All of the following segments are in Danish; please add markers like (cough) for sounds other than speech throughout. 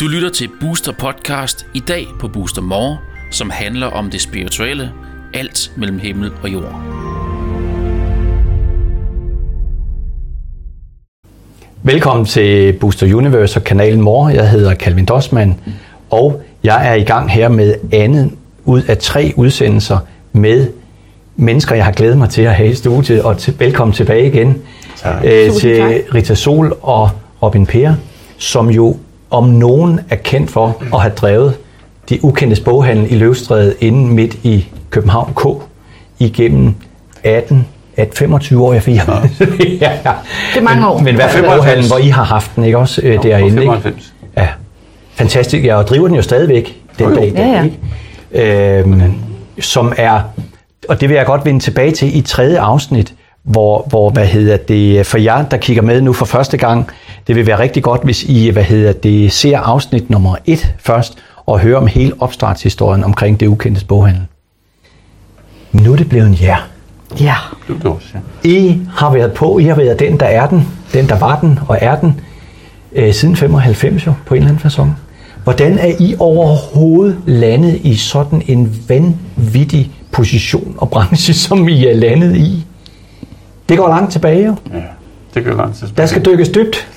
Du lytter til Booster Podcast i dag på Booster More, som handler om det spirituelle, alt mellem himmel og jord. Velkommen til Booster Universe og kanalen Mor. Jeg hedder Calvin Dossmann, og jeg er i gang her med andet ud af tre udsendelser med mennesker, jeg har glædet mig til at have i studiet, og til, velkommen tilbage igen øh, til Rita Sol og Robin Per, som jo om nogen er kendt for at have drevet de ukendte boghandel i Løvstræde inden midt i København K igennem 18 at 25 år, jeg fik. Ja. ja, (laughs) ja. Det er mange år. Men i hvert fald boghandlen, hvor I har haft den, ikke også, øh, derinde. 95. Ikke? Ja, fantastisk. Jeg og driver den jo stadigvæk den dag. Ja, ja. Ikke? Øhm, som er, og det vil jeg godt vende tilbage til i tredje afsnit, hvor, hvor hvad hedder det, for jer, der kigger med nu for første gang, det vil være rigtig godt, hvis I hvad hedder det, ser afsnit nummer et først, og hører om hele opstartshistorien omkring det ukendte boghandel. Nu er det blevet en ja. Ja. Ja. I har været på, I har været den, der er den, den, der var den og er den, øh, siden 95 jo, på en eller anden façon. Hvordan er I overhovedet landet i sådan en vanvittig position og branche, (laughs) som I er landet i? Det går langt tilbage jo. Ja, det går langt tilbage. Der skal dykkes dybt.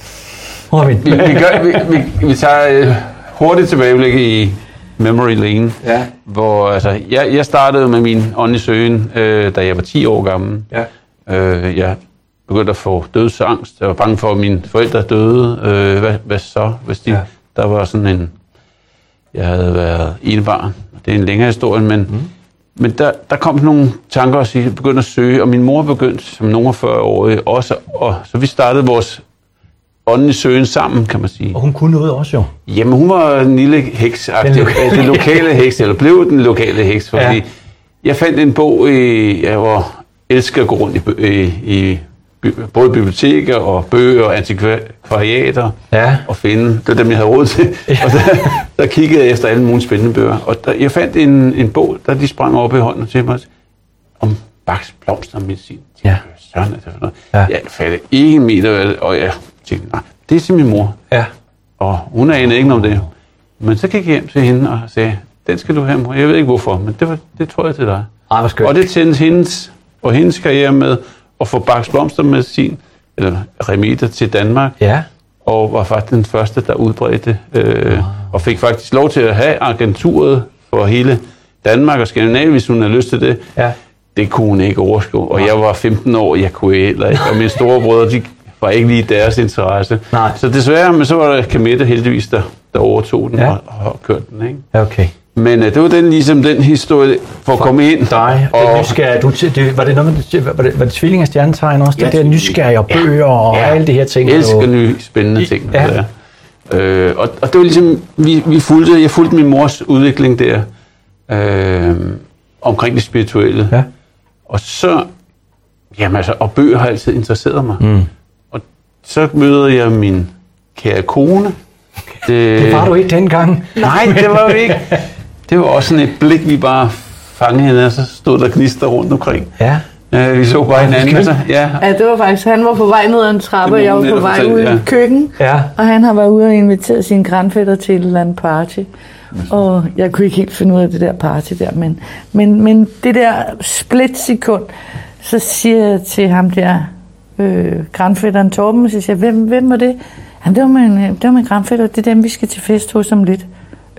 Robin. Vi, vi, gør, vi, vi, vi tager øh, hurtigt tilbageblik i Memory Lane, Ja. hvor altså, jeg, jeg startede med min åndelige søgen, øh, da jeg var 10 år gammel. Ja. Øh, jeg begyndte at få dødsangst. Jeg var bange for, at mine forældre døde. Øh, hvad, hvad så, hvis de... Ja. Der var sådan en... Jeg havde været enebarn. Det er en længere historie, men... Mm. Men der, der kom nogle tanker, og jeg begyndte at søge, og min mor begyndte som nogle 40 årige også, og så vi startede vores åndelige søgen sammen, kan man sige. Og hun kunne noget også jo. Jamen, hun var en lille heks, Den lokale- den lokale heks, eller blev den lokale heks, fordi Ja. jeg fandt en bog, i, jeg var elsker at gå rundt i, i, i både biblioteker og bøger og antikvariater Ja. og finde. Det var dem, jeg havde råd til. Og der, der kiggede jeg efter alle mulige spændende bøger. Og der, jeg fandt en, en bog, der de sprang op i hånden til mig om Bachs blomstermedicin. Ja. Søren, er det for noget? Ja. Jeg fattede ikke en meter, og jeg tænkte, nej, det er til min mor. Ja. Og hun anede ikke om det. Men så gik jeg hjem til hende og sagde, den skal du have, mor. Jeg ved ikke hvorfor, men det, var, det tror jeg til dig. Ej, hvor. Og det tændte hendes og hendes karriere med at få Bachs blomstermedicin, eller remedier til Danmark, Ja. og var faktisk den første, der udbredte, øh, og fik faktisk lov til at have agenturet for hele Danmark og Skandinavien, hvis hun havde lyst til det. Ja. Det kunne hun ikke overskue, og jeg var 15 år, jeg kunne heller ikke, og mine store brødre, de var ikke lige deres interesse. Nej. Så desværre, men så var der Kamette heldigvis, der, der overtog den Ja. og, og kørte den. Ikke? Okay. Men øh, det var den, ligesom den historie for at komme ind. Dig, og og, nysgerrig. Du, det, var det noget med, var det, var det tvilling af stjernetegn også? Ja, det der nysgerrig og bøger og Ja. alle de her ting. Jeg elsker jo- nye spændende ting. Ja. Ja. Øh, og, og det var ligesom, vi, vi fulgte, jeg fulgte min mors udvikling der, øh, omkring det spirituelle. Ja. Og så, jamen altså, og bøger har altid interesseret mig. Mm. Og så møder jeg min kære kone. Det, Det var du ikke dengang. Nej, det var vi ikke. (laughs) Det var også sådan et blik, vi bare fangede hende, og så stod der gnister rundt omkring. Ja. Ja, vi så bare hinanden. Altså, ja, Ja, det var faktisk, han var på vej ned ad en trappe, og jeg var på vej ud fortælle, i ja. køkken. Ja. Og han har været ude og inviteret sine grandfætter til et eller andet party. Og jeg kunne ikke helt finde ud af det der party der, men, men, men det der splitsekund, så siger jeg til ham der, øh, grandfætteren Torben, så siger jeg, hvem, hvem var det? Han, det var min, det var min grandfætter, det er dem, vi skal til fest hos om lidt.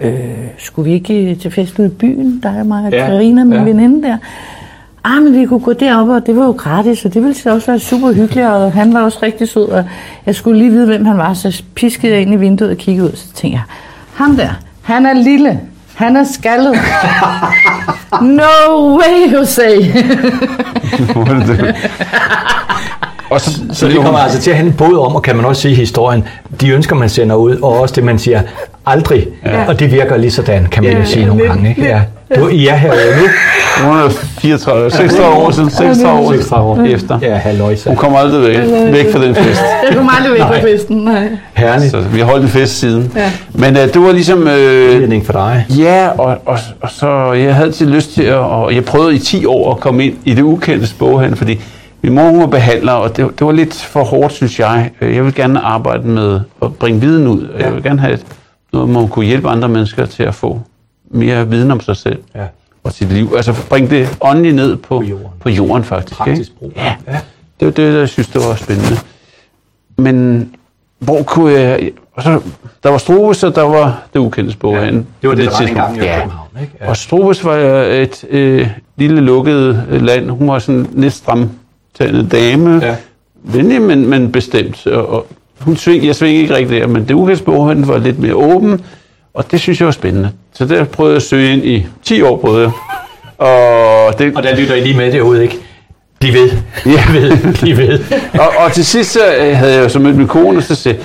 Øh, skulle vi ikke til fest ude i byen? Der er mig og Ja, Karina, min ja. veninde der. Ah, men vi kunne gå derop, og det var jo gratis, og det ville så også være super hyggeligt, og han var også rigtig sød, og jeg skulle lige vide, hvem han var, så piskede jeg ind i vinduet og kiggede ud, så tænkte jeg, ham der, han er lille, han er skaldet. (laughs) no way, Jose. Og så, Så det kommer altså til at handle både om, og kan man også sige historien, de ønsker, man sender ud, og også det, man siger aldrig. Ja. Og det virker lige sådan, kan man Ja, jo sige ja, nogle lidt, gange. Ikke? Ja. Du, I er her nu. Hun er 34, 36 år siden, 36 år, 36 år. efter. Ja, halløjsa. Hun kommer aldrig væk, væk fra den fest. (laughs) Jeg kom aldrig væk på festen, nej. Herligt. Så vi har holdt en fest siden. Ja. Men uh, det var ligesom... Øh, for dig. ja, og, og, og så jeg havde til lyst til at... Og jeg prøvede i 10 år at komme ind i det ukendte boghandel, fordi min mor hun var behandler, og det, det var lidt for hårdt, synes jeg. Øh, Jeg vil gerne arbejde med at bringe viden ud. Ja. Jeg vil gerne have et, noget, man kunne hjælpe andre mennesker til at få mere viden om sig selv Ja. og sit liv. Altså bringe det åndeligt ned på, På jorden. på jorden faktisk. Praktisk brug. Ja. Ja. Det var det, jeg synes, det var spændende. Men hvor kunne jeg... Og så, der var Strobes, og der var det ukendte boghandel. Det var på det, der var engang i Ja. København, ikke? Ja. Og Strobes var et øh, lille lukket øh, land. Hun var sådan en lidt stramtandet dame. Ja. Venlig, men, men bestemt. Og, og hun sving, jeg svingede ikke rigtig der, men det ukendte boghandel var lidt mere åben. Og det synes jeg var spændende. Så der prøvede jeg at søge ind i 10 år, prøvede jeg. Og det, Og der lytter I lige med derude, ikke? De ved. Ja. De ved. De ved. (laughs) og, og til sidst så øh, havde jeg jo så mødt min kone, og så sagde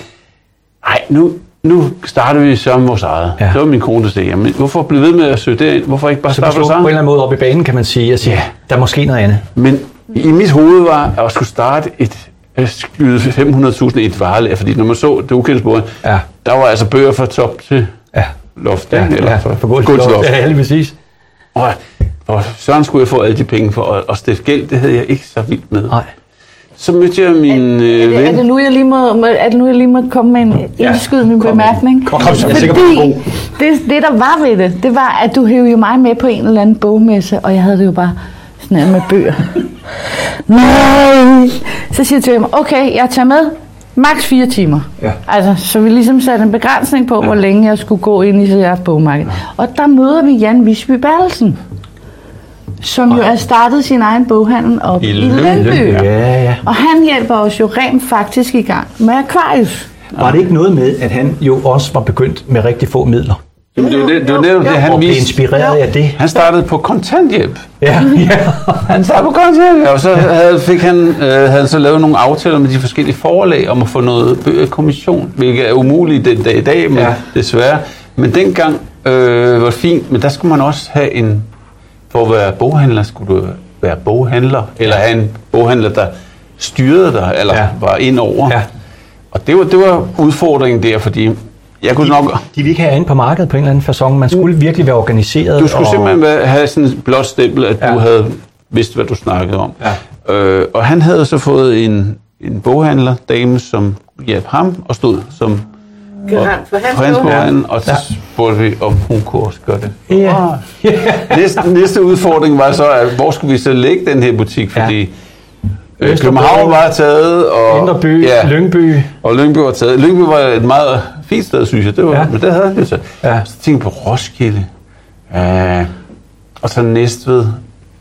nej, nu, nu starter vi så med vores eget. Ja. Så var min kone, der sagde, jamen, hvorfor blive ved med at søge derind? Hvorfor ikke bare Så starte vores på en eller anden måde op i banen, kan man sige, og sige, Ja. der er måske noget andet. Men i mit hoved var at skulle starte et skyde 500.000 i et varelag, fordi når man så det ukendte spor, Ja. der var altså bøger fra top til Ja. loft, Ja, ikke? ja, for gulvet til loft. Ja, lige præcis. Og, og Søren skulle jeg få alle de penge for, og, og stifte gæld, det havde jeg ikke så vildt med. Nej. Så mødte jeg min øh, Er det, er, ven. det nu, jeg lige må, er det nu, jeg lige må komme med en Ja, indskydende kom med bemærkning? Kom, kom, så er jeg sikker på, er det, det, der var ved det, det var, at du hævde jo mig med på en eller anden bogmesse, og jeg havde det jo bare sådan her med bøger. Nej! Så siger jeg til ham, okay, jeg tager med maks fire timer. Ja. Altså, så vi ligesom satte en begrænsning på, hvor længe jeg skulle gå ind i jeres bogmarked. Og der møder vi Jan Visby Bertelsen, som jo er startet sin egen boghandel op i, i Lyngby. Ja, ja. Og han hjælper os jo rent faktisk i gang med Aquarius. Var det ikke noget med, at han jo også var begyndt med rigtig få midler? Jamen, det det, det, var det, og han viste. inspireret af det? Han startede på kontanthjælp. Ja, ja. (laughs) Han startede på kontanthjælp, og så havde, fik han, øh, havde han så lavet nogle aftaler med de forskellige forlag om at få noget bøgerkommission, hvilket er umuligt den dag i dag, men Ja. ja. desværre. Men dengang øh, var det fint, men der skulle man også have en, for at være boghandler, skulle du være boghandler, eller have en boghandler, der styrede dig, eller Ja. ja. var ind over. Ja. Og det var, det var udfordringen der, fordi jeg kunne nok... De vil ikke have ind på markedet på en eller anden façon. Man skulle virkelig være organiseret. Du skulle og... simpelthen have sådan et blåt stempel, at ja. Du havde vidst, hvad du snakkede om. Ja. Øh, og han havde så fået en, en boghandler, dame, som hjalp ham og stod som For hans på hans boghandel. og så Ja. spurgte vi, om hun kunne også gøre det. Ja. Næste, næste udfordring var så, at hvor skulle vi så lægge den her butik, fordi ja. Østerbro, København var taget, og, Indre by, ja, Lyngby. og Lyngby var taget. Lyngby var et meget fint sted, synes jeg. Det var, Ja. Men det havde jo så. Ja. Så tænkte jeg på Roskilde. Ja. Og så Næstved.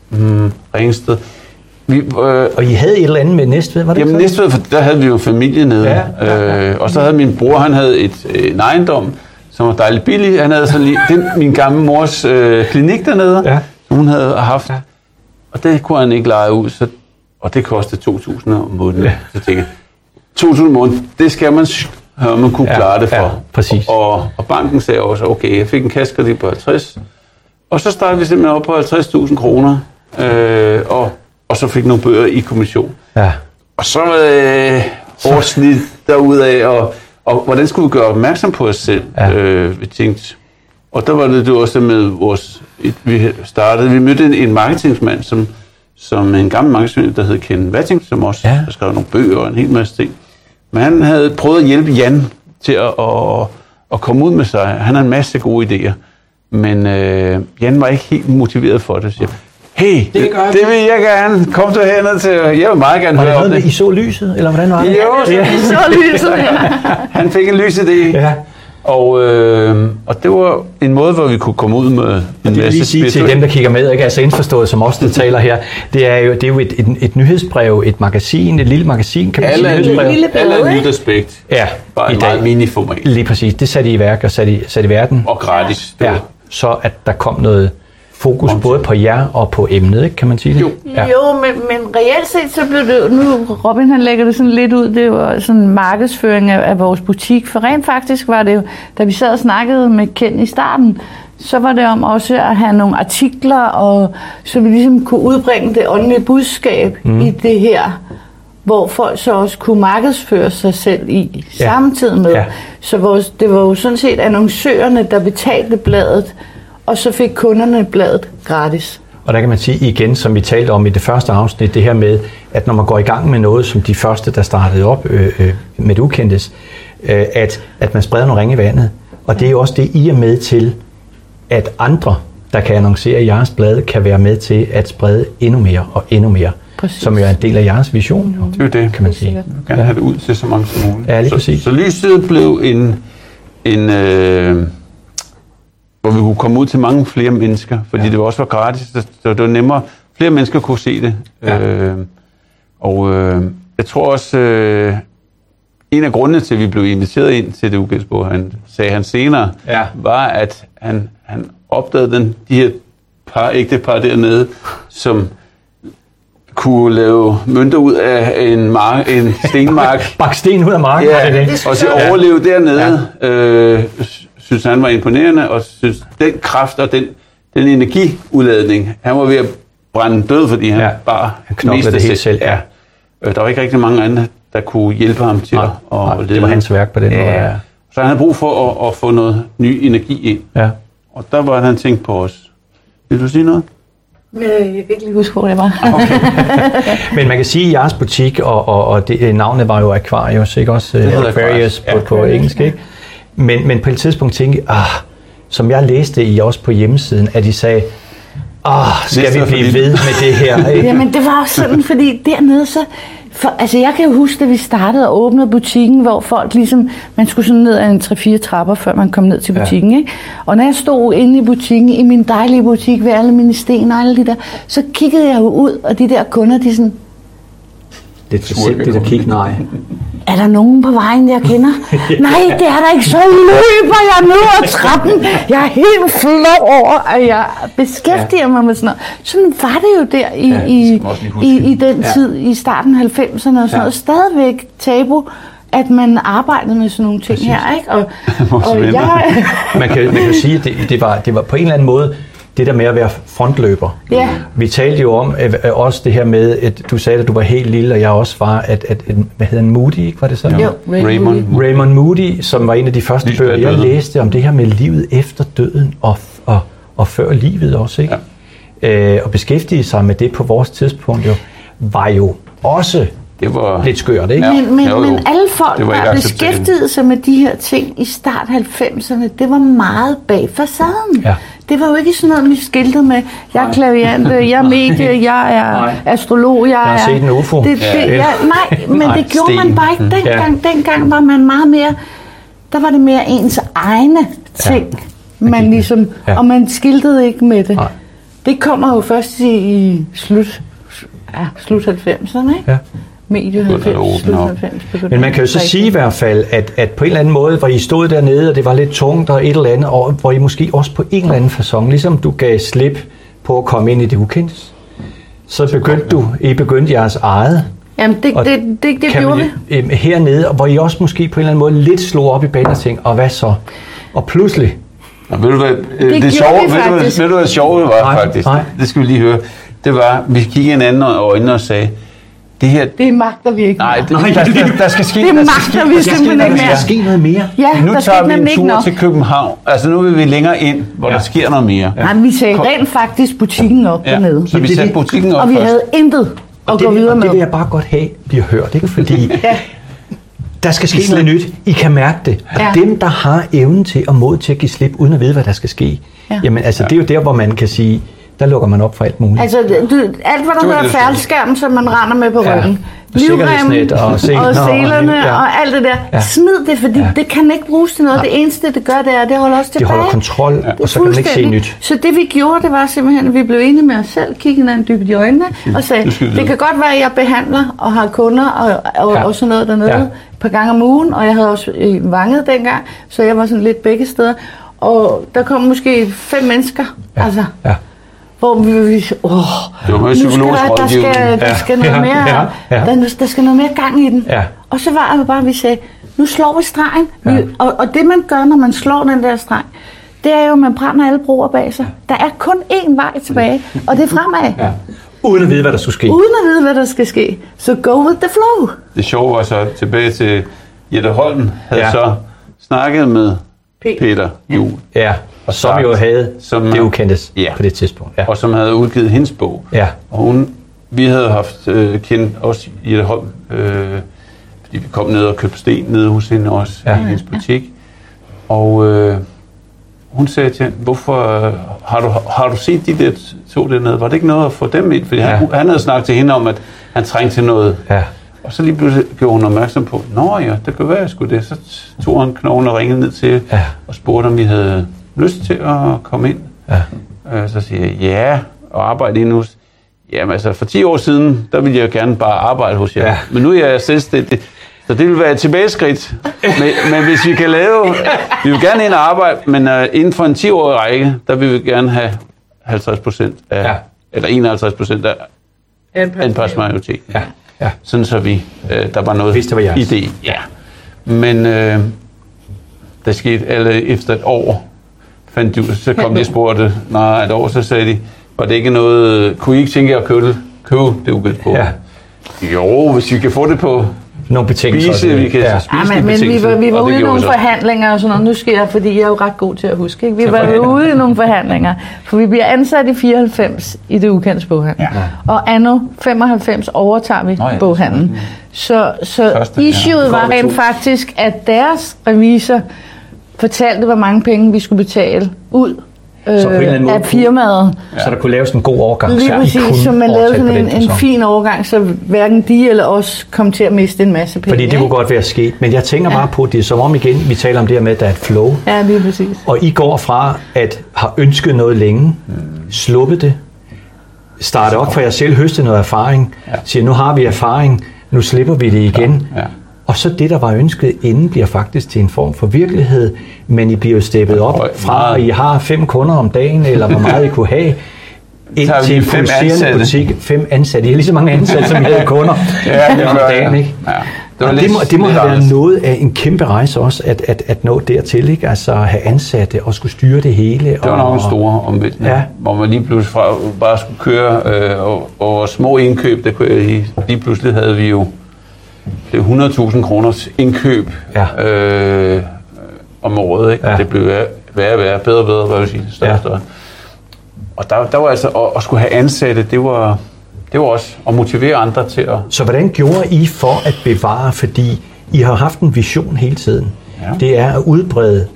Mm, Ringsted. Vi, øh, Og I havde et eller andet med Næstved, var det Jamen? Næstved, for der havde vi jo familie nede. Ja, ja, ja. Øh, og så havde min bror, han havde et, øh, en ejendom, som var dejligt billig. Han havde sådan lige, den, min gamle mors øh, klinik dernede, Ja. som hun havde haft. Ja. Og det kunne han ikke lege ud, så, og det kostede 2.000 om måneden. Ja. Så tænkte jeg, 2.000 om måneden, det skal man, øh, man kunne Ja, klare det for. ja, præcis. Og, og banken sagde også, okay, jeg fik en kassekredit på 50. Og så startede vi simpelthen op på 50.000 kroner, øh, og, og så fik nogle bøger i kommission. Ja. Og så øh, årsnit derudaf, og, og hvordan skulle vi gøre opmærksom på os selv? Ja. Øh, vi tænkte, og der var det, det var også med vores, et, vi startede, vi mødte en, en marketingsmand, som, som en gammel marketingsmand, der hed Ken Watting, som også Ja. skrevet nogle bøger og en hel masse ting. Men han havde prøvet at hjælpe Jan til at, at, at komme ud med sig. Han har en masse gode idéer. Men øh, Jan var ikke helt motiveret for det. Så jeg, hey, det, gør vi." det vil jeg gerne. Kom du herned til. Jeg vil meget gerne Var det høre om noget med, det. I så lyset, eller hvordan var det? Jo, ja. (laughs) Så lyset. Han fik en lys idé. ja. Og, øh, og det var en måde, hvor vi kunne komme ud med en masse lige sige til dem, der kigger med, ikke altså indforstået som os, der (laughs) taler her, det er jo, det er jo et, et, et nyhedsbrev, et magasin, et lille magasin, kan man Alle sige, er nyhedsbrev. lille alle er nyt respekt. Ja, Bare i dag. mini-format. Lige præcis, det satte I i værk og satte i, satte i verden. Og gratis. Det Ja, så at der kom noget fokus både på jer og på emnet, ikke? kan man sige det? Jo. Ja. Jo, men, men reelt set, så blev det nu, Robin han lægger det sådan lidt ud, det var sådan markedsføring af, af vores butik, for rent faktisk var det jo, da vi sad og snakkede med Ken i starten, så var det om også at have nogle artikler, og så vi ligesom kunne udbringe det åndelige budskab mm. i det her, hvor folk så også kunne markedsføre sig selv i Ja. samtidig med. Ja. Så vores, det var jo sådan set annoncørerne, der betalte bladet, og så fik kunderne bladet gratis. Og der kan man sige igen, som vi talte om i det første afsnit, det her med, at når man går i gang med noget, som de første, der startede op øh, øh, med det ukendtes, øh, at, at man spreder nogle ringe i vandet. Og det er jo også det, I er med til, at andre, der kan annoncere i jeres blad, kan være med til at sprede endnu mere og endnu mere. Præcis. Som jo er en del af jeres vision, jo, Det er jo det. kan man sige. Jeg vil gerne have det ud til så mange som muligt. Ja, lige så, præcis. så lyset blev en, en øh, hvor vi kunne komme ud til mange flere mennesker, fordi ja. det også var gratis, så så det var nemmere. Flere mennesker kunne se det. Ja. Øh, og øh, jeg tror også, øh, en af grundene til, at vi blev inviteret ind til det UGSBO, han sagde han senere, Ja. var, at han, han opdagede den, de her par, ægte par dernede, som kunne lave mønter ud af en, mark, en (laughs) stenmark. Bak sten ud af marken. Ja, det det. og så overleve dernede, ja. øh, synes han var imponerende, og synes den kraft og den, den energiudladning, han var ved at brænde død, fordi han Ja, bare han knoklede det helt selv, ja. Øh, Der var ikke rigtig mange andre, der kunne hjælpe ham til Nej, at, nej, at det var hans værk på den måde, ja. Så han havde brug for at, at få noget ny energi ind. Ja. Og der var han tænkt på os. Vil du sige noget? Øh, Jeg kan ikke lige huske, hvor det var. (laughs) Men man kan sige, at jeres butik, og, og, og det, navnet var jo Aquarius, ikke også? Det Aquarius Aquarius, på, ja. på engelsk, ikke? Men, men på et tidspunkt tænkte jeg, ah, som jeg læste i også på hjemmesiden, at I sagde, ah, skal vi blive lille." ved med det her? (laughs) Ikke? Jamen, det var også sådan, (laughs) fordi dernede så... For, altså, jeg kan jo huske, da vi startede og åbnede butikken, hvor folk ligesom... Man skulle sådan ned ad en 3-4 trapper, før man kom ned til butikken, ja. ikke? Og når jeg stod inde i butikken, i min dejlige butik, ved alle mine sten og alle de der, så kiggede jeg jo ud, og de der kunder, de sådan... Det er forsigtigt at kigge, nej. Er der nogen på vejen, jeg kender? Nej, det er der ikke. Så løber jeg ned ad trappen. Jeg er helt flov over, at jeg beskæftiger ja. mig med sådan noget. Sådan var det jo der i, Ja, i, i, i den Ja. tid, i starten af 90'erne og sådan Ja. noget. Stadigvæk tabu, at man arbejdede med sådan nogle ting Præcis. her. Ikke? Og, og jeg, Man kan, man kan sige, at det, det, var, det var på en eller anden måde det der med at være frontløber. Ja. Vi talte jo om at, at også det her med, at du sagde, at du var helt lille, og jeg også var, at, at, at hvad hedder han, Moody, ikke? Var det så? jo, Raymond. Raymond Moody, som var en af de første Lige bøger, jeg læste om det her med livet efter døden og, og, og før livet også, ikke? Ja. Øh, og beskæftige sig med det på vores tidspunkt jo, var jo også Det var... lidt skørt, ikke? Ja. Men, men, jo, jo. men alle folk, Det var der beskæftigede sig med de her ting i start 90'erne, det var meget bag facaden. Ja. Det var jo ikke sådan noget, vi skiltede med, jeg er klaviant, jeg er medie, jeg er Nej. astrolog, jeg, Jeg har er... set en UFO. Det, det, Ja. ja, nej, men Nej, det gjorde sten. man bare ikke Mm. dengang. Dengang var man meget mere... Der var det mere ens egne ting, Man man med. ligesom... Ja. Og man skiltede ikke med det. Nej. Det kommer jo først i, i slut, ja, slut 90'erne, ikke? Ja. Medio Begynder at 90, åbne slut op. 90. begynder Men man kan jo så sige i hvert fald, at, at på en eller anden måde, hvor I stod dernede, og det var lidt tungt og et eller andet, og hvor I måske også på en eller anden façon, ligesom du gav slip på at komme ind i det ukendte, så begyndte du, I begyndte jeres eget. Jamen, det, Og det, det, det kan gjorde vi. øh, hernede, og hvor I også måske på en eller anden måde lidt slog op i banen og tænkte, og hvad så? Og pludselig, Og ved du hvad, det, gjorde det sjove, vi ved, du, ved du hvad sjove var Nej, faktisk? nej. Det skal vi lige høre. Det var, vi kiggede hinanden i øjnene og sagde, det her, Det magter vi ikke nej, det, der, der, der, skal ske, Det der skal magter ske, vi der skal simpelthen ikke mere. der ske noget mere. Ja, Nu der tager vi en tur til København. Altså nu vil vi længere ind, hvor Ja. der sker noget mere. Nej, vi sagde rent faktisk butikken op Ja, dernede. så vi satte butikken op Og vi havde intet at Og gå det, videre og med. det vil jeg bare godt have, bliver hørt, ikke? Fordi (laughs) Ja. der skal ske noget nyt. I kan mærke det. Og Ja. dem, der har evnen til og mod til at give slip, uden at vide, hvad der skal ske, Ja. jamen altså, det er jo der, hvor man kan sige, der lukker man op for alt muligt. Altså, du, alt hvad der var hedder det, færdskærm, som man render med på Ja. ryggen. Og sikkerhedsnet og seler og og- selerne ja. og alt det der. Ja. Smid det, fordi Ja. det kan ikke bruges til noget. Nej. Det eneste, det gør, det er, at det holder os det tilbage. holder kontrol, Det er og så kan man ikke se nyt. Så det vi gjorde, det var simpelthen, at vi blev enige med os selv, kiggede hinanden dybt i øjnene og sagde, det videre." kan godt være, at jeg behandler og har kunder og, og, Ja. og sådan noget dernede Ja. et par gange om ugen, og jeg havde også øh, vanget dengang, så jeg var sådan lidt begge steder. Og der kom måske fem mennesker, Ja. altså, Ja. Hvor vi, åh, Det var nu skal der, der, skal, der Ja. skal noget Ja. mere, Ja. Ja. Der, der skal noget mere gang i den. Ja. Og så var det bare, at vi sagde, nu slår vi stregen. Ja. Vi, og, og det man gør, når man slår den der streg, det er jo, at man brænder alle broer bag sig. Der er kun én vej tilbage, og det er fremad. Ja. Uden at vide, hvad der skulle ske. Uden at vide, hvad der skal ske. Så go with the flow. Det sjove var så tilbage til Jette Holm, havde Ja. så snakket med Peter. Peter Juhl. Ja. Og Som sagt, jo havde som, det ukendtes Ja. på det tidspunkt. Ja. og som havde udgivet hendes bog. Ja. Og hun, vi havde haft øh, kendt også Jette Holm, øh, fordi vi kom ned og købte sten nede hos hende også, Ja. i hendes butik. Og øh, hun sagde til hende, hvorfor øh, har du, har du set de der to dernede? Var det ikke noget at få dem ind? Fordi ja. han, han havde snakket til hende om, at han trængte til noget. Ja. Og så lige pludselig gjorde hun opmærksom på, Nå ja, det kan være, jeg skulle det. Så tog han knoglen og ringede ned til Ja. og spurgte, om vi havde lyst til at komme ind. Ja. Øh, Så siger jeg, ja, og arbejde inde hos... Jamen altså, for 10 år siden, der ville jeg gerne bare arbejde hos jer. Ja. Men nu er jeg selvstændig. Så det vil være et tilbageskridt. men, men hvis vi kan lave... Vi vil gerne ind og arbejde, men uh, inden for en 10-årig række, der vil vi gerne have 50 procent af... Ja. Eller 51 procent af anpasmajoritet. Ja. Ja. Sådan så vi, øh, der var noget Hvis det var jeres. idé. Ja. Men øh, der skete alle efter et år, fandt de, så kom de og spurgte, nej, et år, så sagde de, var det ikke noget, kunne I ikke tænke jer at købe det, købe det ukendt på? Ja. Jo, hvis vi kan få det på Nogle betingelser. spise, vi kan ja. ja. spise Ja, men, men vi var, vi var ude i nogle så. forhandlinger og sådan noget. Nu skal jeg, fordi jeg er jo ret god til at huske. Ikke? Vi var ude i nogle forhandlinger, for vi bliver ansat i 94 i det ukendte boghandel. Ja. Og anno 95 overtager vi Nå ja, ja, det boghandlen. Så, så Første, ja. issueet var rent faktisk, at deres revisor fortalte, hvor mange penge vi skulle betale ud Så øh, måde af firmaet. Så der kunne laves en god overgang. Lige så præcis, kunne så man lavede sådan en, en fin overgang, så hverken de eller os kom til at miste en masse penge. Fordi det kunne godt være sket. Men jeg tænker bare på, det er som om igen, vi taler om det her med, at der er et flow. Ja, lige præcis. Og I går fra at have ønsket noget længe, sluppet det, starte op for jer selv, høste noget erfaring, Ja. siger, nu har vi erfaring, nu slipper vi det igen. Ja. Og så det, der var ønsket inden, bliver faktisk til en form for virkelighed, men I bliver jo steppet op fra, at. I har fem kunder om dagen, eller hvor meget I kunne have, (laughs) ind til en fem ansatte. butik. Fem ansatte. I har lige så mange ansatte, som I havde kunder (laughs) Ja, det om dagen, ikke? Ja. Det, var det, må, det må have været noget af en kæmpe rejse også, at, at, at nå dertil, ikke? Altså at have ansatte og skulle styre det hele. Det var og, nok en stor omvæltning, Ja. hvor man lige pludselig fra bare skulle køre, øh, og, og små indkøb, der kunne lige, pludselig havde vi jo 100.000 kroners indkøb Ja. øh, om året, ikke? Ja. Det blev værre værre, værre, bedre og bedre, hvad vil jeg sige, større Ja. og større. Og der, der var altså, at, at skulle have ansatte, det var, det var også at motivere andre til at, Så hvordan gjorde I for at bevare, fordi I har haft en vision hele tiden. Ja. Det er at udbrede,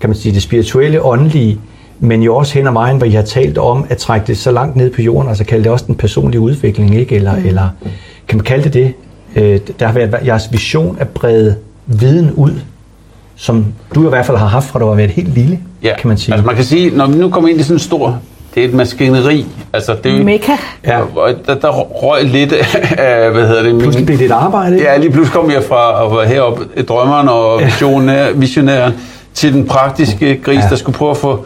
kan man sige, det spirituelle, åndelige, men jo også hen ad vejen, hvor I har talt om at trække det så langt ned på jorden, altså kalde det også den personlige udvikling, ikke? Eller, mm. eller kan man kalde det det? Øh, der har været jeres vision at brede viden ud, som du i hvert fald har haft fra du har været helt lille, ja, kan man sige. altså man kan sige, når vi nu kommer ind i sådan en stor, det er et maskineri, altså det er Mekka. Ja. og der, der røg lidt (laughs) af, hvad hedder det, min- Pludselig blev det et arbejde, ikke? Ja, lige pludselig kom jeg fra at være heroppe, i drømmeren og visionær, visionæren, til den praktiske gris, Ja. der skulle prøve at få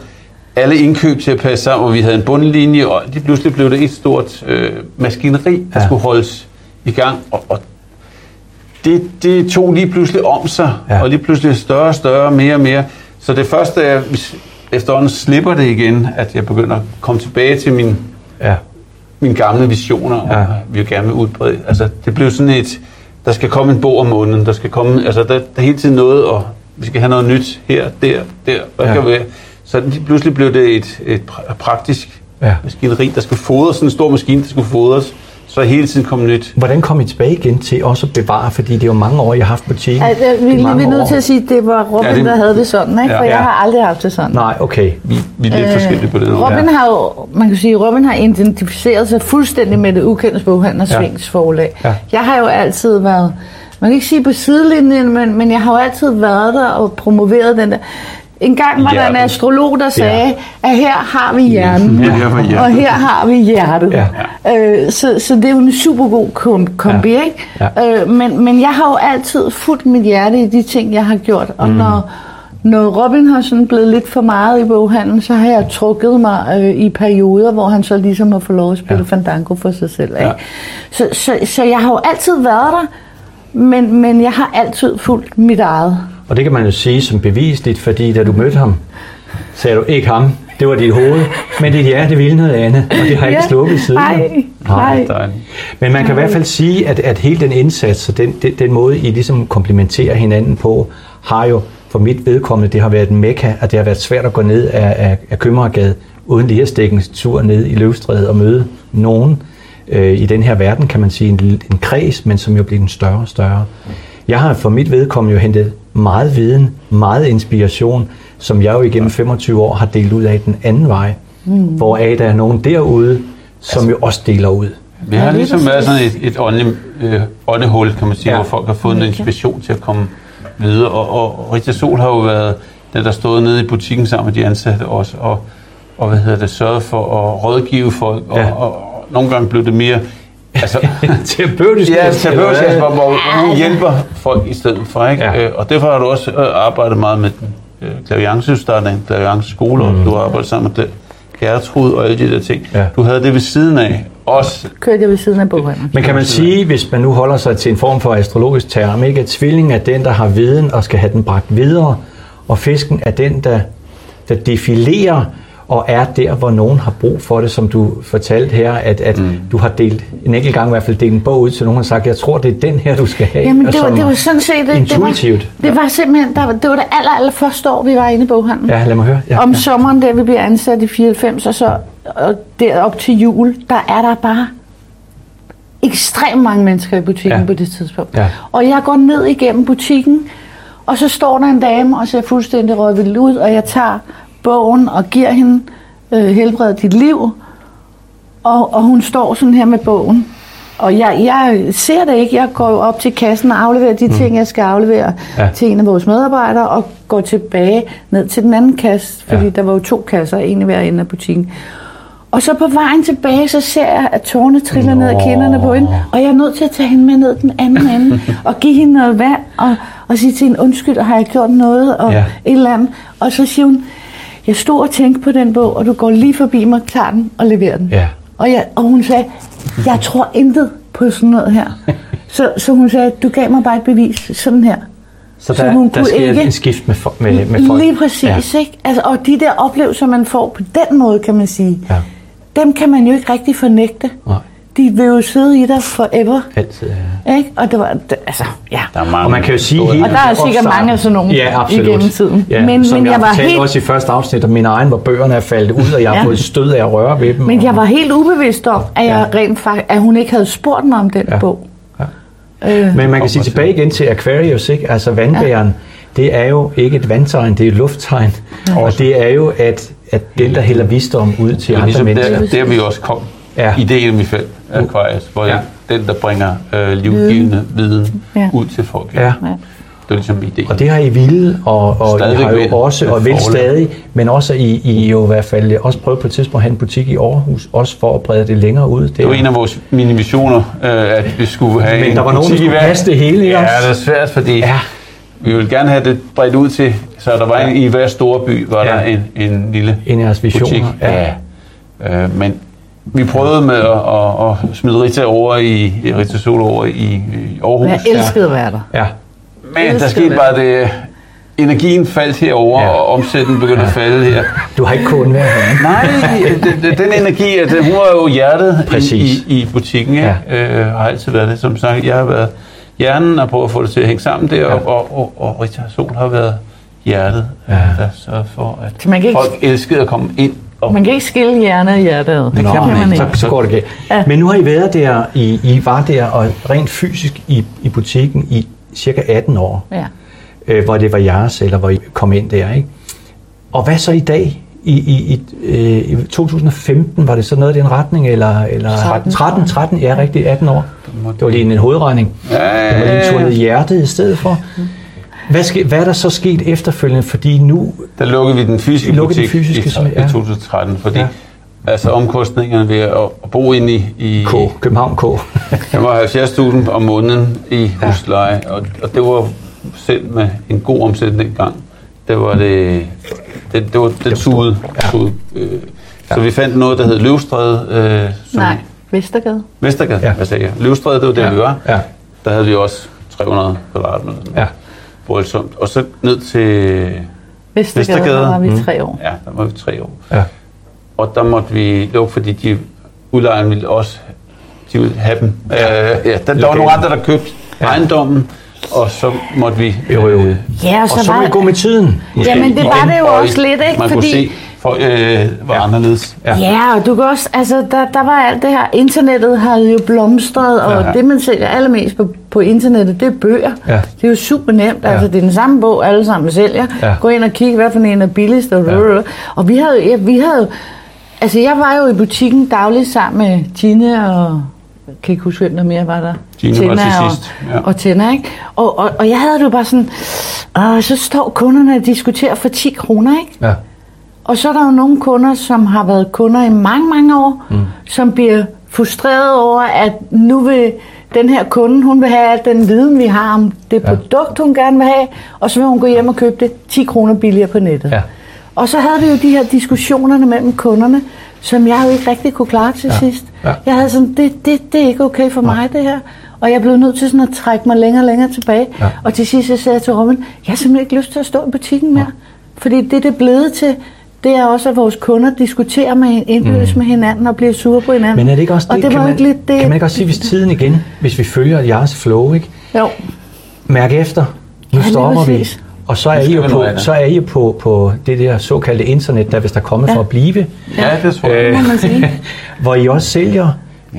alle indkøb til at passe sammen, og vi havde en bundlinje, og lige pludselig blev det et stort øh, maskineri, der ja. skulle holdes i gang, og, og det, det tog lige pludselig om sig, Ja. og lige pludselig større og større, mere og mere. Så det første er, hvis efterhånden slipper det igen, at jeg begynder at komme tilbage til min Ja. mine gamle visioner, og Ja. ja. vi vil gerne vil udbrede. Altså, det blev sådan et, der skal komme en bog om måneden, der skal komme, altså, der, der er hele tiden noget, og vi skal have noget nyt her, der, der, hvad Ja. kan være. Så lige pludselig blev det et, et pra- praktisk ja. maskineri, der skulle fodres, sådan en stor maskine, der skulle fodres, så hele tiden kom nyt. Hvordan kom I tilbage igen til også at bevare, fordi det er jo mange år, I har haft butikken. Altså, vi, Det er vi er nødt til at sige, at det var Robin, Ja, det- der havde det sådan, ikke? Ja. for jeg Ja. har aldrig haft det sådan. Nej, okay. Vi, vi er lidt øh, forskellige på det. Robin Ja. har jo, man kan sige, Robin har identificeret sig fuldstændig med det ukendte boghandel og Ja. Svings forlag. Ja. Jeg har jo altid været, man kan ikke sige på sidelinjen, men, men jeg har jo altid været der og promoveret den der. En gang var der en Hjertet. astrolog, der sagde, at her har vi hjernen, Ja, her hjertet. og her har vi hjertet. Ja. Øh, så, så det er jo en super god kom- kombi, Ja. ikke? Ja. Øh, men, men jeg har jo altid fuldt mit hjerte i de ting, jeg har gjort. Og mm. når, når Robin har sådan blevet lidt for meget i boghandlen, så har jeg trukket mig øh, i perioder, hvor han så ligesom har fået lov at spille ja. fandango for sig selv. Ikke? Ja. Så, så, så jeg har jo altid været der, men, men jeg har altid fulgt mit eget. Og det kan man jo sige som bevisligt, fordi da du mødte ham, sagde du ikke ham, det var dit hoved, men dit hjerte ville noget andet, og det har ikke Ja. sluppet siden. Nej, nej. Men man kan i hvert fald sige, at, at hele den indsats og den, den, den måde, I ligesom komplementerer hinanden på, har jo for mit vedkommende, det har været en mekka, at det har været svært at gå ned af, af, af Købmagergade, uden lige at stikke en tur ned i Løvstræde og møde nogen øh, i den her verden, kan man sige, en, en kreds, men som jo bliver den større og større. Jeg har for mit vedkommende jo hentet meget viden, meget inspiration, som jeg jo igennem 25 år har delt ud af den anden vej, mm. hvor der er nogen derude, som altså, jo også deler ud. Vi har ligesom været sådan et, et ånde, øh, åndehul, kan man sige, ja. hvor folk har fået en inspiration til at komme videre. Og, og Rita Sol har jo været den, der stod nede i butikken sammen med de ansatte også, og, og hvad hedder det, sørget for at rådgive folk, og, ja. og, og nogle gange blev det mere Altså, (laughs) terapeutisk. Ja, terapeutisk, altså, hvor, hvor hun hjælper folk i stedet for. Ikke? Ja. Øh, og derfor har du også øh, arbejdet meget med den. Øh, klaviance, startede en klaviance skole, mm. og du har arbejdet sammen med Gertrud og alle de der ting. Ja. Du havde det ved siden af også. Kørte jeg ved siden af boghandlen. Men kan man sige, hvis man nu holder sig til en form for astrologisk term, ikke, at tvillingen er den, der har viden og skal have den bragt videre, og fisken er den, der, der defilerer og er der, hvor nogen har brug for det, som du fortalte her, at, at mm. du har delt, en enkelt gang i hvert fald delt en bog ud til nogen og sagt, jeg tror, det er den her, du skal have. Jamen, det var, det var sådan set... Det, intuitivt. Det var, det var simpelthen, der, det var det aller, aller første år, vi var inde i boghandlen. Ja, lad mig høre. Ja, Om ja. sommeren, der vi bliver ansat i 94, og så og derop til jul, der er der bare ekstremt mange mennesker i butikken ja. på det tidspunkt. Ja. Og jeg går ned igennem butikken, og så står der en dame og ser fuldstændig rødvild ud, og jeg tager bogen og giver hende øh, helbred dit liv. Og, og hun står sådan her med bogen. Og jeg, jeg ser det ikke. Jeg går op til kassen og afleverer de mm. ting, jeg skal aflevere ja. til en af vores medarbejdere, og går tilbage ned til den anden kasse, fordi ja. der var jo to kasser, en i hver ende af butikken. Og så på vejen tilbage, så ser jeg, at tårne triller Nå. ned af kinderne på hende, og jeg er nødt til at tage hende med ned den anden ende, (laughs) og give hende noget vand, og, og sige til hende, undskyld, har jeg gjort noget, og ja. et eller andet. Og så siger hun, jeg stod og tænkte på den bog, og du går lige forbi mig, tager den og leverer den. Ja. Og, jeg, og hun sagde, jeg tror intet på sådan noget her. (laughs) så, så hun sagde, du gav mig bare et bevis, sådan her. Så der, så hun der sker ikke, en skift med, med, med folk? Lige præcis, ja. ikke? Altså, og de der oplevelser, man får på den måde, kan man sige, ja. dem kan man jo ikke rigtig fornægte. Nej de vil jo sidde i dig forever. Altid, ja. Ikke? Og det var, det, altså, ja. Der er mange, og man kan jo sige hele Og der er sikkert mange af sådan nogle ja, igennem tiden. Ja, men, som men jeg, jeg var helt... også i første afsnit, at mine egen, hvor bøgerne er faldet ud, og jeg har ja. fået stød af at røre ved dem. Men jeg var helt ubevidst om, at, jeg ja. rent faktisk, at hun ikke havde spurgt mig om den ja. bog. Ja. Øh. Men man kan sige tilbage igen til Aquarius, ikke? altså vandbæren, ja. det er jo ikke et vandtegn, det er et lufttegn. Ja. Og det er jo, at, at den, der hælder visdom ud til andre ligesom mennesker. Der, der vi også kom. Ja. Ideen i felt Aquarius, hvor ja. den, der bringer øh, livgivende viden ja. ud til folk. Ja. ja. Det er ligesom ideen. Og det har I ville, og, og I har jo også, og vil stadig, men også I, I jo i hvert fald også prøvet på et tidspunkt at have en butik i Aarhus, også for at brede det længere ud. Det, det var en af vores mini-missioner, øh, at vi skulle have men en der var nogen, der skulle passe det hele, ikke Ja, det er svært, fordi ja. vi ville gerne have det bredt ud til, så der var ja. en, i hver store by, var ja. der en, en lille en af jeres visioner. butik. Ja. ja. Øh, men vi prøvede med at, at, at smide Rita over i, Rita Solo over i, i Aarhus. Jeg elskede at være der. Ja. Men der skete bare det, energien faldt herover ja. og omsætningen begyndte ja. at falde her. Du har ikke kun været her. Nej, den, den energi, at hun var jo hjertet i, i, i butikken, ja. øh, har altid været det. Som sagt, jeg har været hjernen og prøvet at få det til at hænge sammen der, ja. og, og, og, og Rita Sol har været hjertet, ja. der sørger for, at man kan ikke... folk elskede at komme ind man kan ikke skille hjerne og hjertet. Det kan man ikke. Så, så går det galt. Ja. Men nu har I været der, I, I var der og rent fysisk i, i butikken i cirka 18 år. Ja. Øh, hvor det var jeres, eller hvor I kom ind der, ikke? Og hvad så i dag? I, i, i, øh, i 2015 var det så noget i den retning, eller, eller 13, 13, 13, ja, rigtig 18 år. Det var lige en hovedregning. Ja, Det var lige en hjertet i stedet for. Hvad, ske, hvad er der så sket efterfølgende? Fordi nu... Der lukkede vi den fysiske butik den fysiske, i, ja. i 2013, fordi ja. altså omkostningerne ved at, at bo inde i... i K. København K. det var 70.000 om måneden i husleje, ja. og, og det var selv med en god omsætning gang. Det var det... Det, det var det tude. Ja. tude øh, ja. Så vi fandt noget, der hed Løvstræde. Øh, som Nej, Vestergade. Vestergade, ja. hvad sagde jeg? Løvstræde, det var der, ja. vi var. Ja. Der havde vi også 300 kvadratmeter. Ja voldsomt. Og så ned til Vestergade, Vestergade. der var vi mm. tre år. Ja, der var vi tre år. Ja. Og der måtte vi lukke, fordi de udlejerne ville også de ville have dem. Ja, øh, ja der, der var nogle andre, der købte ja. ejendommen, og så måtte vi... Jo, jo. øh, Ja, og så, Og så var vi gå med tiden. Jamen, det var det jo og også lidt, ikke? Man Fordi- kunne se, for, øh, var anderledes. Ja. Ja, og du kan også, altså, der, der var alt det her, internettet havde jo blomstret, og Ja. det, man sælger allermest på, på internettet, det er bøger. Ja. Det er jo super nemt, Ja. altså, det er den samme bog, alle sammen sælger. Ja. Gå ind og kig, hvad for en er billigst, og, Ja. og vi havde, ja, vi havde, altså, jeg var jo i butikken dagligt sammen med Tine og, jeg kan ikke huske, hvem der mere var der. Tine var til og, sidst, ja. og Tænder, ikke? Og, og, og jeg havde det jo bare sådan, og så står kunderne og diskuterer for 10 kroner, ikke? Ja. Og så er der jo nogle kunder, som har været kunder i mange, mange år, mm. som bliver frustreret over, at nu vil den her kunde, hun vil have al den viden, vi har om det Ja. ja. produkt, hun gerne vil have, og så vil hun gå hjem og købe det 10 kroner billigere på nettet. Ja. Og så havde vi jo de her diskussionerne mellem kunderne, som jeg jo ikke rigtig kunne klare til Ja. ja. sidst. Ja. Jeg havde sådan, det, det, det er ikke okay for mig, det her. Og jeg blev nødt til sådan at trække mig længere og længere tilbage. Ja. Og til sidst jeg sagde jeg til Robin, jeg har simpelthen ikke lyst til at stå i butikken mere. Fordi det, det er blevet til, det er også, at vores kunder diskuterer med indbyrdes mm. med hinanden og bliver sure på hinanden. Men er det ikke også og det, det kan, var man, ikke lidt det. kan man ikke også sige, hvis tiden igen, hvis vi følger jeres flow, ikke? Jo, Mærk efter, nu Ja, stopper vi. Og så er I jo vi på, så er I jo på, på det der såkaldte internet, der hvis der kommer Ja. for at blive, Ja, det tror jeg. sige. (laughs) hvor I også sælger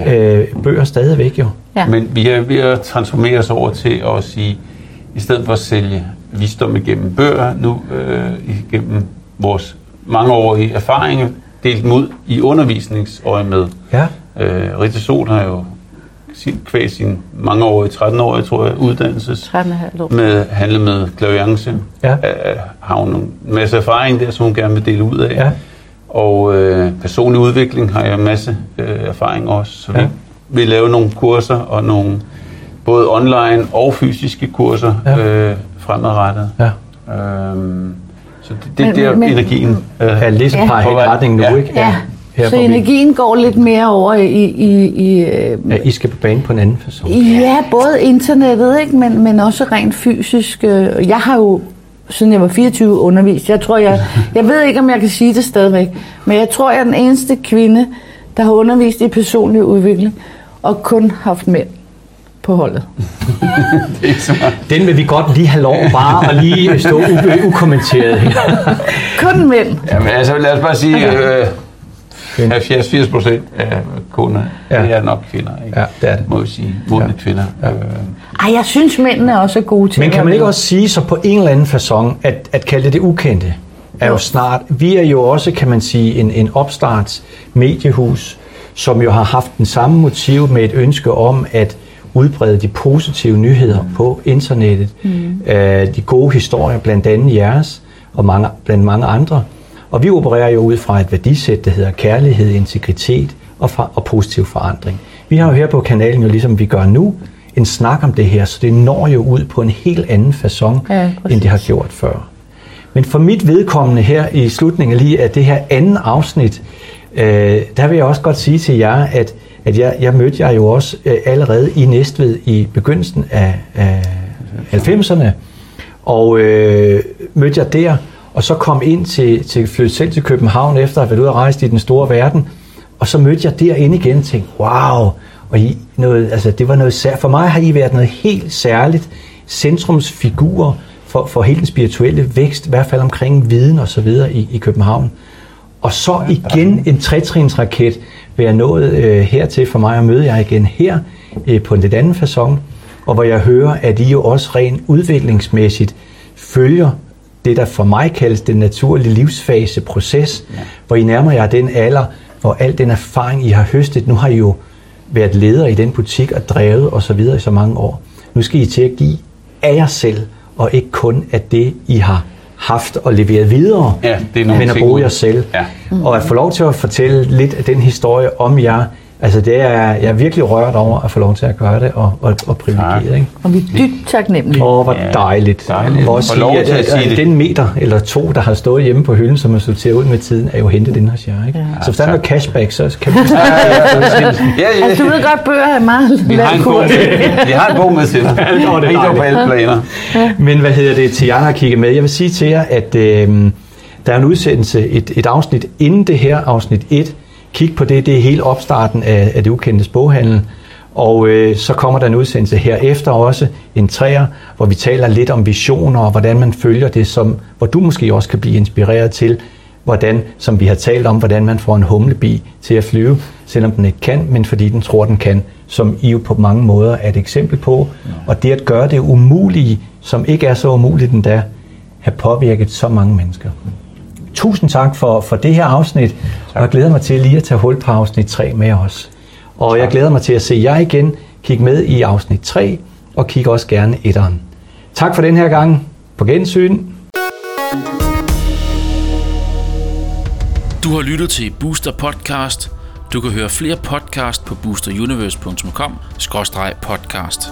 øh, bøger stadigvæk jo. Ja. Men vi er ved at transformere os over til at sige, i stedet for at sælge visdom igennem bøger, nu øh, igennem vores mangeårige erfaringer, delt ud i undervisningsøje med. Ja, Øh, Rita Sol har jo sin, kvæg sin mangeårige, 13-årige, tror jeg, uddannelses 13,5 år. med handle med klaviance. Ja. Øh, har hun en masse erfaring der, som hun gerne vil dele ud af. Ja. Og øh, personlig udvikling har jeg en masse øh, erfaring også. Så Ja. vi vil lave nogle kurser og nogle både online og fysiske kurser Ja. øh, fremadrettet. ja. Øhm, så det, det Men- der men- energien. Øh, Ja, ligesom Ja. På retning nu, Ja. ikke? Ja, Her så hvor vi- energien går lidt mere over i, i, i øh, Ja, I skal på banen på en anden person. Ja, både internettet, ikke? Men, men også rent fysisk. øh, Jeg har jo, siden jeg var 24, undervist. Jeg tror, jeg, (laughs) jeg ved ikke, om jeg kan sige det stadigvæk, men jeg tror, jeg er den eneste kvinde, der har undervist i personlig udvikling, og kun haft mænd på holdet. (laughs) Den vil vi godt lige have lov bare at lige stå u- ukommenteret her. (laughs) Kun mænd. Jamen altså, lad os bare sige, øh, 70-80 procent af kunderne, Ja. det er nok kvinder. Ikke? Ja, det er det. Må vi sige. Modne Ja. kvinder. Ja. Øh, Ej, jeg synes, mændene også er gode til Men kan man ikke også sige så på en eller anden façon, at, at kalde det det ukendte, er jo Jo. snart, vi er jo også, kan man sige, en, en opstarts mediehus, som jo har haft den samme motiv med et ønske om at udbrede de positive nyheder på internettet, mm. øh, de gode historier, blandt andet jeres, og mange, blandt mange andre. Og vi opererer jo ud fra et værdisæt, der hedder kærlighed, integritet og, for, og positiv forandring. Vi har jo her på kanalen, jo ligesom vi gør nu, en snak om det her, så det når jo ud på en helt anden façon, Ja, end det har gjort før. Men for mit vedkommende her i slutningen lige af det her anden afsnit, øh, der vil jeg også godt sige til jer, at, at jeg, jeg mødte jer jo også øh, allerede i Næstved i begyndelsen af, af 90'erne, og øh, mødte jeg der, og så kom ind til, til flytte selv til København efter at have været ude og rejse i den store verden, og så mødte jeg derinde igen og tænkte, wow, og I, noget, altså, det var noget sær- For mig har I været noget helt særligt centrumsfigur for, for hele den spirituelle vækst, i hvert fald omkring viden og så videre i, i København. Og så igen en trætrinsraket vil jeg nået øh, hertil for mig at møde jer igen her øh, på en lidt anden façon, og hvor jeg hører, at I jo også rent udviklingsmæssigt følger det, der for mig kaldes den naturlige livsfaseproces, ja. hvor I nærmer jer den alder, hvor al den erfaring, I har høstet, nu har I jo været leder i den butik og drevet og så videre i så mange år. Nu skal I til at give af jer selv, og ikke kun af det, I har haft og leveret videre, Ja, det er nogle men at bruge jer selv. Ja. Og at få lov til at fortælle lidt af den historie om jer, altså det er, jeg er virkelig rørt over at få lov til at gøre det, og, og, og privilegeret. Ikke? Og vi er dybt taknemmelige. Åh, hvor Ja, dejligt. dejligt. Hvor lov at, til at sige at det. den meter eller to, der har stået hjemme på hylden, som er sorteret ud med tiden, er jo hentet ind hos jer. Ikke? Ja. Så hvis der er noget cashback, så kan vi... (laughs) ja, ja. Altså, du ved godt, bøger er meget Vi har en med, vi har en bog med til (laughs) dig. det er på dejligt. alle planer. Men hvad hedder det til jer, der har kigget med? Jeg vil sige til jer, at øh, der er en udsendelse, et, et afsnit inden det her, afsnit 1. Kig på det, det er hele opstarten af, af det ukendte boghandel. Og øh, så kommer der en udsendelse her efter også, en træer, hvor vi taler lidt om visioner og hvordan man følger det, som, hvor du måske også kan blive inspireret til, hvordan, som vi har talt om, hvordan man får en humlebi til at flyve, selvom den ikke kan, men fordi den tror, den kan, som I jo på mange måder er et eksempel på. Og det at gøre det umulige, som ikke er så umuligt endda, har påvirket så mange mennesker. Tusind tak for, for det her afsnit, og jeg glæder mig til lige at tage hul på afsnit 3 med os. Og jeg glæder mig til at se jer igen, kigge med i afsnit 3, og kigge også gerne etteren. Tak for den her gang. På gensyn. Du har lyttet til Booster Podcast. Du kan høre flere podcast på boosteruniverse.com-podcast.